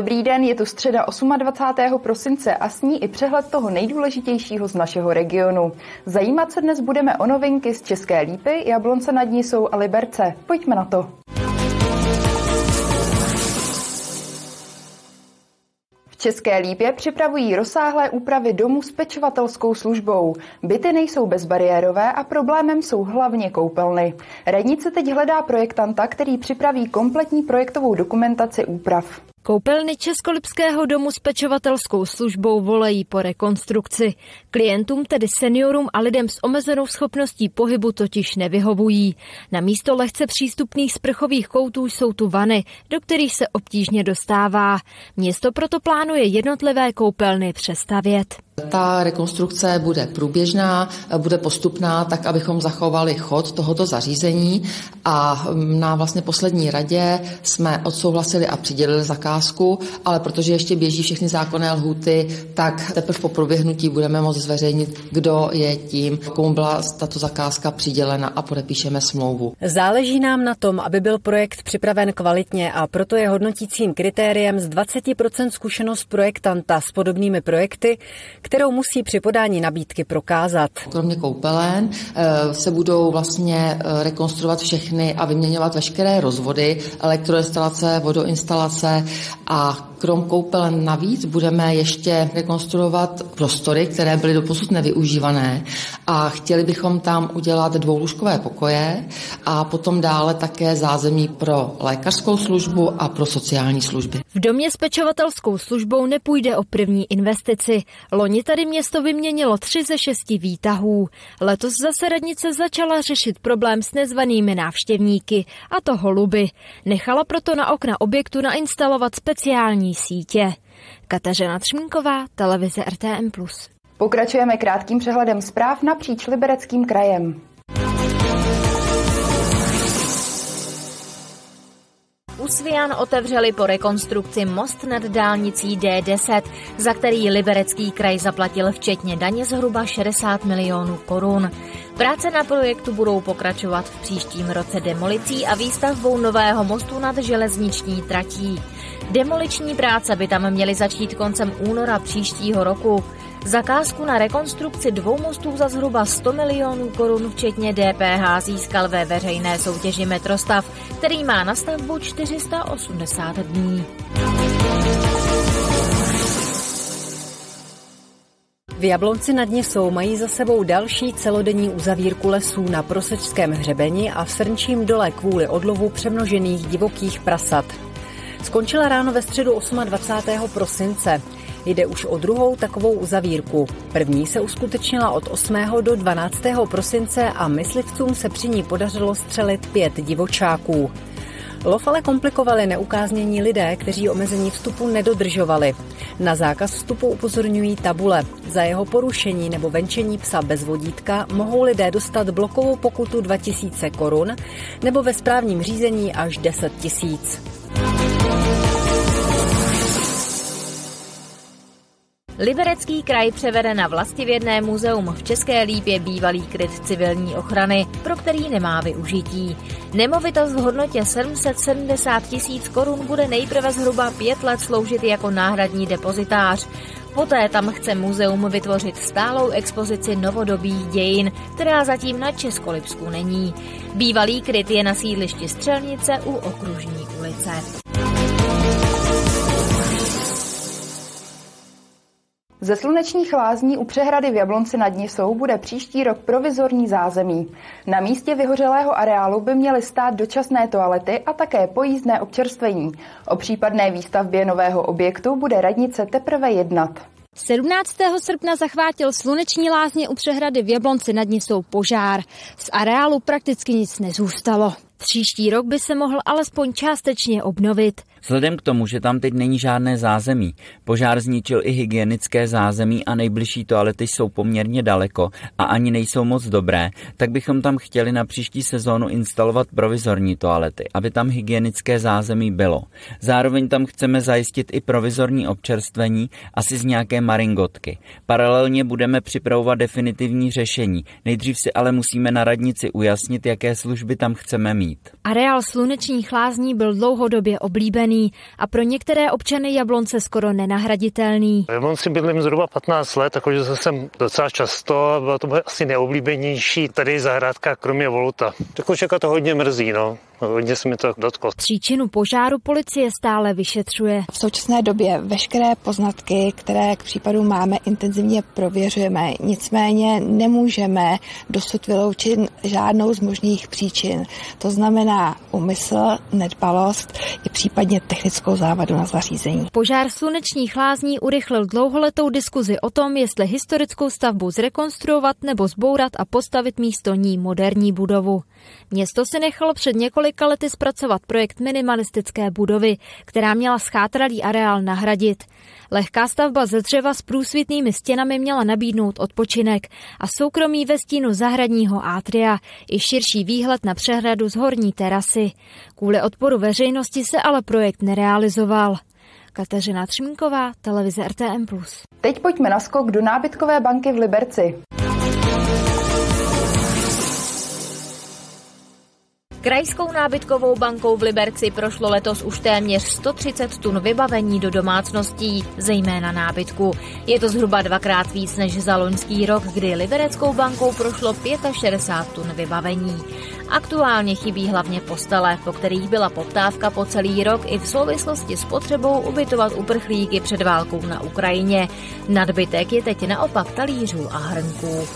Dobrý den, je tu středa 28. prosince a s ní i přehled toho nejdůležitějšího z našeho regionu. Zajímat se dnes budeme o novinky z České Lípy, Jablonce nad Nisou a Liberce. Pojďme na to. V České Lípě připravují rozsáhlé úpravy domů s pečovatelskou službou. Byty nejsou bezbariérové a problémem jsou hlavně koupelny. Radnice teď hledá projektanta, který připraví kompletní projektovou dokumentaci úprav. Koupelny Českolipského domu s pečovatelskou službou volají po rekonstrukci. Klientům, tedy seniorům a lidem s omezenou schopností pohybu totiž nevyhovují. Na místo lehce přístupných sprchových koutů jsou tu vany, do kterých se obtížně dostává. Město proto plánuje jednotlivé koupelny přestavět. Ta rekonstrukce bude průběžná, bude postupná, tak abychom zachovali chod tohoto zařízení a na vlastně poslední radě jsme odsouhlasili a přidělili zakázku, ale protože ještě běží všechny zákonné lhuty, tak teprve po proběhnutí budeme moct zveřejnit, kdo je tím, komu byla tato zakázka přidělena a podepíšeme smlouvu. Záleží nám na tom, aby byl projekt připraven kvalitně a proto je hodnotícím kritériem z 20% zkušenost projektanta s podobnými projekty, kterou musí při podání nabídky prokázat. Kromě koupelen eh, se budou vlastně eh, rekonstruovat všechny a vyměňovat veškeré rozvody, elektroinstalace, vodoinstalace a krom koupelen navíc budeme ještě rekonstruovat prostory, které byly doposud nevyužívané a chtěli bychom tam udělat dvoulůžkové pokoje a potom dále také zázemí pro lékařskou službu a pro sociální služby. V domě s pečovatelskou službou nepůjde o první investici. Loni tady město vyměnilo tři ze šesti výtahů. Letos zase radnice začala řešit problém s nezvanými návštěvníky, a to holuby. Nechala proto na okna objektu nainstalovat speciální sítě. Kateřina Třmínková, televize RTM+. Pokračujeme krátkým přehledem zpráv napříč Libereckým krajem. Svian otevřeli po rekonstrukci most nad dálnicí D10, za který Liberecký kraj zaplatil včetně daně zhruba 60 milionů korun. Práce na projektu budou pokračovat v příštím roce demolicí a výstavbou nového mostu nad železniční tratí. Demoliční práce by tam měly začít koncem února příštího roku. Zakázku na rekonstrukci dvou mostů za zhruba 100 milionů korun včetně DPH získal ve veřejné soutěži Metrostav, který má na stavbu 480 dní. V Jablonci nad Nisou mají za sebou další celodenní uzavírku lesů na Prosečském hřebeni a v Srnčím dole kvůli odlovu přemnožených divokých prasat. Skončila ráno ve středu 28. prosince. Jde už o druhou takovou uzavírku. První se uskutečnila od 8. do 12. prosince a myslivcům se při ní podařilo střelit pět divočáků. Lov ale komplikovali neukáznění lidé, kteří omezení vstupu nedodržovali. Na zákaz vstupu upozorňují tabule. Za jeho porušení nebo venčení psa bez vodítka mohou lidé dostat blokovou pokutu 2000 korun nebo ve správním řízení až 10 tisíc. Liberecký kraj převede na vlastivědné muzeum v České Lípě bývalý kryt civilní ochrany, pro který nemá využití. Nemovitost v hodnotě 770 tisíc korun bude nejprve zhruba pět let sloužit jako náhradní depozitář. Poté tam chce muzeum vytvořit stálou expozici novodobých dějin, která zatím na Českolipsku není. Bývalý kryt je na sídlišti Střelnice u Okružní ulice. Ze slunečních lázní u přehrady v Jablonci nad Nisou bude příští rok provizorní zázemí. Na místě vyhořelého areálu by měly stát dočasné toalety a také pojízdné občerstvení. O případné výstavbě nového objektu bude radnice teprve jednat. 17. srpna zachvátil sluneční lázně u přehrady v Jablonci nad Nisou požár. Z areálu prakticky nic nezůstalo. Příští rok by se mohl alespoň částečně obnovit. Vzhledem k tomu, že tam teď není žádné zázemí, požár zničil i hygienické zázemí a nejbližší toalety jsou poměrně daleko a ani nejsou moc dobré, tak bychom tam chtěli na příští sezónu instalovat provizorní toalety, aby tam hygienické zázemí bylo. Zároveň tam chceme zajistit i provizorní občerstvení, asi z nějaké maringotky. Paralelně budeme připravovat definitivní řešení. Nejdřív si ale musíme na radnici ujasnit, jaké služby tam chceme mít. Areál slunečních lázní byl dlouhodobě oblíbený oblíbený a pro některé občany Jablonce skoro nenahraditelný. V Jablonci bydlím zhruba 15 let, takže se sem docela často a bylo to asi neoblíbenější tady zahrádka kromě Voluta. Tak čeká to hodně mrzí, no. Hodně se mi to dotklo. Příčinu požáru policie stále vyšetřuje. V současné době veškeré poznatky, které k případu máme, intenzivně prověřujeme. Nicméně nemůžeme dosud vyloučit žádnou z možných příčin. To znamená úmysl, nedbalost i případně technickou závadu na zařízení. Požár slunečních lázní urychlil dlouholetou diskuzi o tom, jestli historickou stavbu zrekonstruovat nebo zbourat a postavit místo ní moderní budovu. Město si nechalo před několika lety zpracovat projekt minimalistické budovy, která měla schátralý areál nahradit. Lehká stavba ze dřeva s průsvitnými stěnami měla nabídnout odpočinek a soukromí ve stínu zahradního átria i širší výhled na přehradu z horní terasy. Kvůli odporu veřejnosti se ale projekt nerealizoval. Kateřina Třmínková, televize RTM+. Teď pojďme na skok do nábytkové banky v Liberci. Krajskou nábytkovou bankou v Liberci prošlo letos už téměř 130 tun vybavení do domácností, zejména nábytku. Je to zhruba dvakrát víc než za loňský rok, kdy Libereckou bankou prošlo 65 tun vybavení. Aktuálně chybí hlavně postele, po kterých byla poptávka po celý rok i v souvislosti s potřebou ubytovat uprchlíky před válkou na Ukrajině. Nadbytek je teď naopak talířů a hrnků.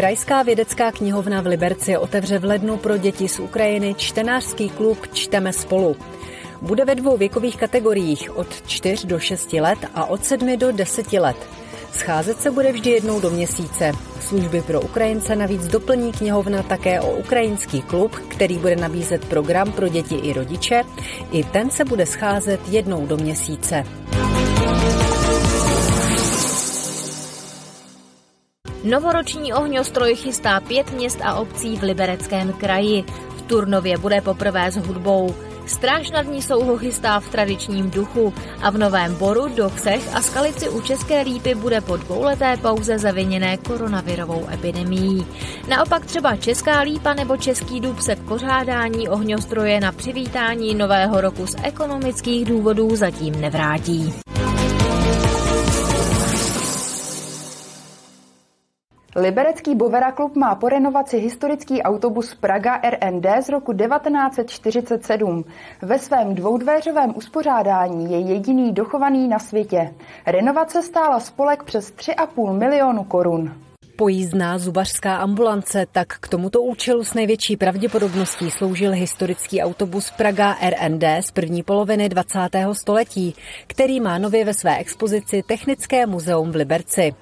Krajská vědecká knihovna v Liberci otevře v lednu pro děti z Ukrajiny čtenářský klub Čteme spolu. Bude ve dvou věkových kategoriích od 4 do 6 let a od 7 do 10 let. Scházet se bude vždy jednou do měsíce. Služby pro Ukrajince navíc doplní knihovna také o ukrajinský klub, který bude nabízet program pro děti i rodiče. I ten se bude scházet jednou do měsíce. Novoroční ohňostroj chystá pět měst a obcí v Libereckém kraji. V Turnově bude poprvé s hudbou. Stráž nad ní souho chystá v tradičním duchu a v Novém Boru, Dochsech a Skalici u České lípy bude po dvouleté pauze zaviněné koronavirovou epidemií. Naopak třeba Česká lípa nebo Český dub se k pořádání ohňostroje na přivítání nového roku z ekonomických důvodů zatím nevrátí. Liberecký Bovera klub má po renovaci historický autobus Praga RND z roku 1947. Ve svém dvoudvéřovém uspořádání je jediný dochovaný na světě. Renovace stála spolek přes 3,5 milionu korun. Pojízdná zubařská ambulance, tak k tomuto účelu s největší pravděpodobností sloužil historický autobus Praga RND z první poloviny 20. století, který má nově ve své expozici Technické muzeum v Liberci.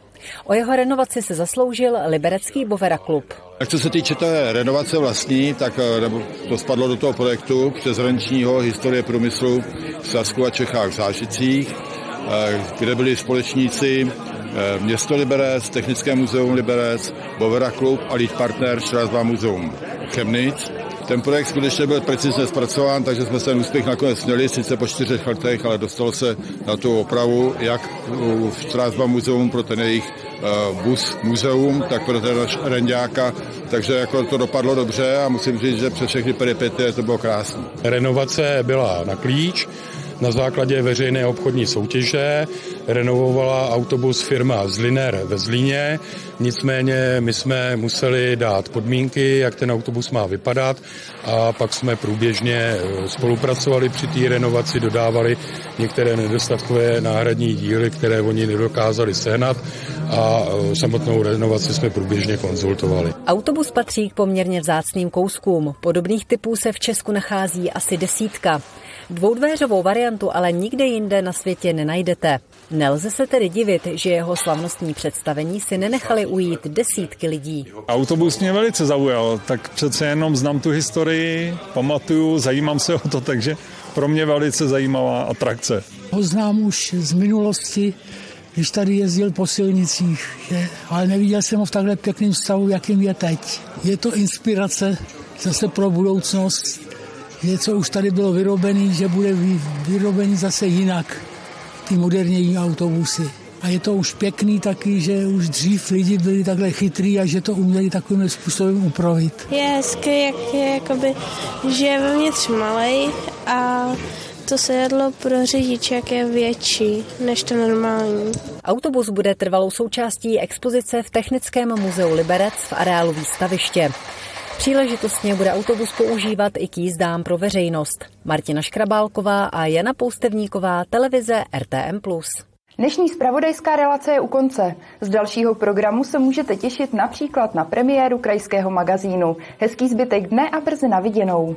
O jeho renovaci se zasloužil liberecký Bovera klub. Tak co se týče té renovace vlastní, tak eh, to spadlo do toho projektu přeshraničního historie průmyslu v Sasku a Čechách v Zážicích, eh, kde byli společníci eh, Město Liberec, Technické muzeum Liberec, Bovera klub a lead partner Strasbourg muzeum Chemnitz. Ten projekt skutečně byl precizně zpracován, takže jsme se úspěch nakonec měli, sice po čtyřech letech, ale dostalo se na tu opravu, jak v Strasbourg muzeum pro ten jejich uh, bus muzeum, tak pro ten rendáka, takže jako to dopadlo dobře a musím říct, že přes všechny peripety to bylo krásné. Renovace byla na klíč, na základě veřejné obchodní soutěže renovovala autobus firma Zliner ve Zlíně, nicméně my jsme museli dát podmínky, jak ten autobus má vypadat a pak jsme průběžně eh, spolupracovali při té renovaci, dodávali některé nedostatkové náhradní díly, které oni nedokázali sehnat a eh, samotnou renovaci jsme průběžně konzultovali. Autobus patří k poměrně vzácným kouskům. Podobných typů se v Česku nachází asi desítka. Dvoudvéřovou variantu ale nikde jinde na světě nenajdete. Nelze se tedy divit, že jeho slavnostní představení si nenechali ujít desítky lidí. Autobus mě velice zaujal, tak přece jenom znám tu historii, pamatuju, zajímám se o to, takže pro mě velice zajímavá atrakce. Ho znám už z minulosti, když tady jezdil po silnicích, že? ale neviděl jsem ho v takhle pěkném stavu, jakým je teď. Je to inspirace zase pro budoucnost, že co už tady bylo vyrobený, že bude vyrobený zase jinak, ty moderní autobusy. A je to už pěkný taky, že už dřív lidi byli takhle chytrý a že to uměli takovým způsobem upravit. Je hezké, jak je, jakoby, že je vevnitř malej a to sedadlo pro řidiče jak je větší než to normální. Autobus bude trvalou součástí expozice v Technickém muzeu Liberec v areálu výstaviště. Příležitostně bude autobus používat i k jízdám pro veřejnost. Martina Škrabálková a Jana Poustevníková, televize RTM+. Dnešní spravodajská relace je u konce. Z dalšího programu se můžete těšit například na premiéru krajského magazínu. Hezký zbytek dne a brzy na viděnou.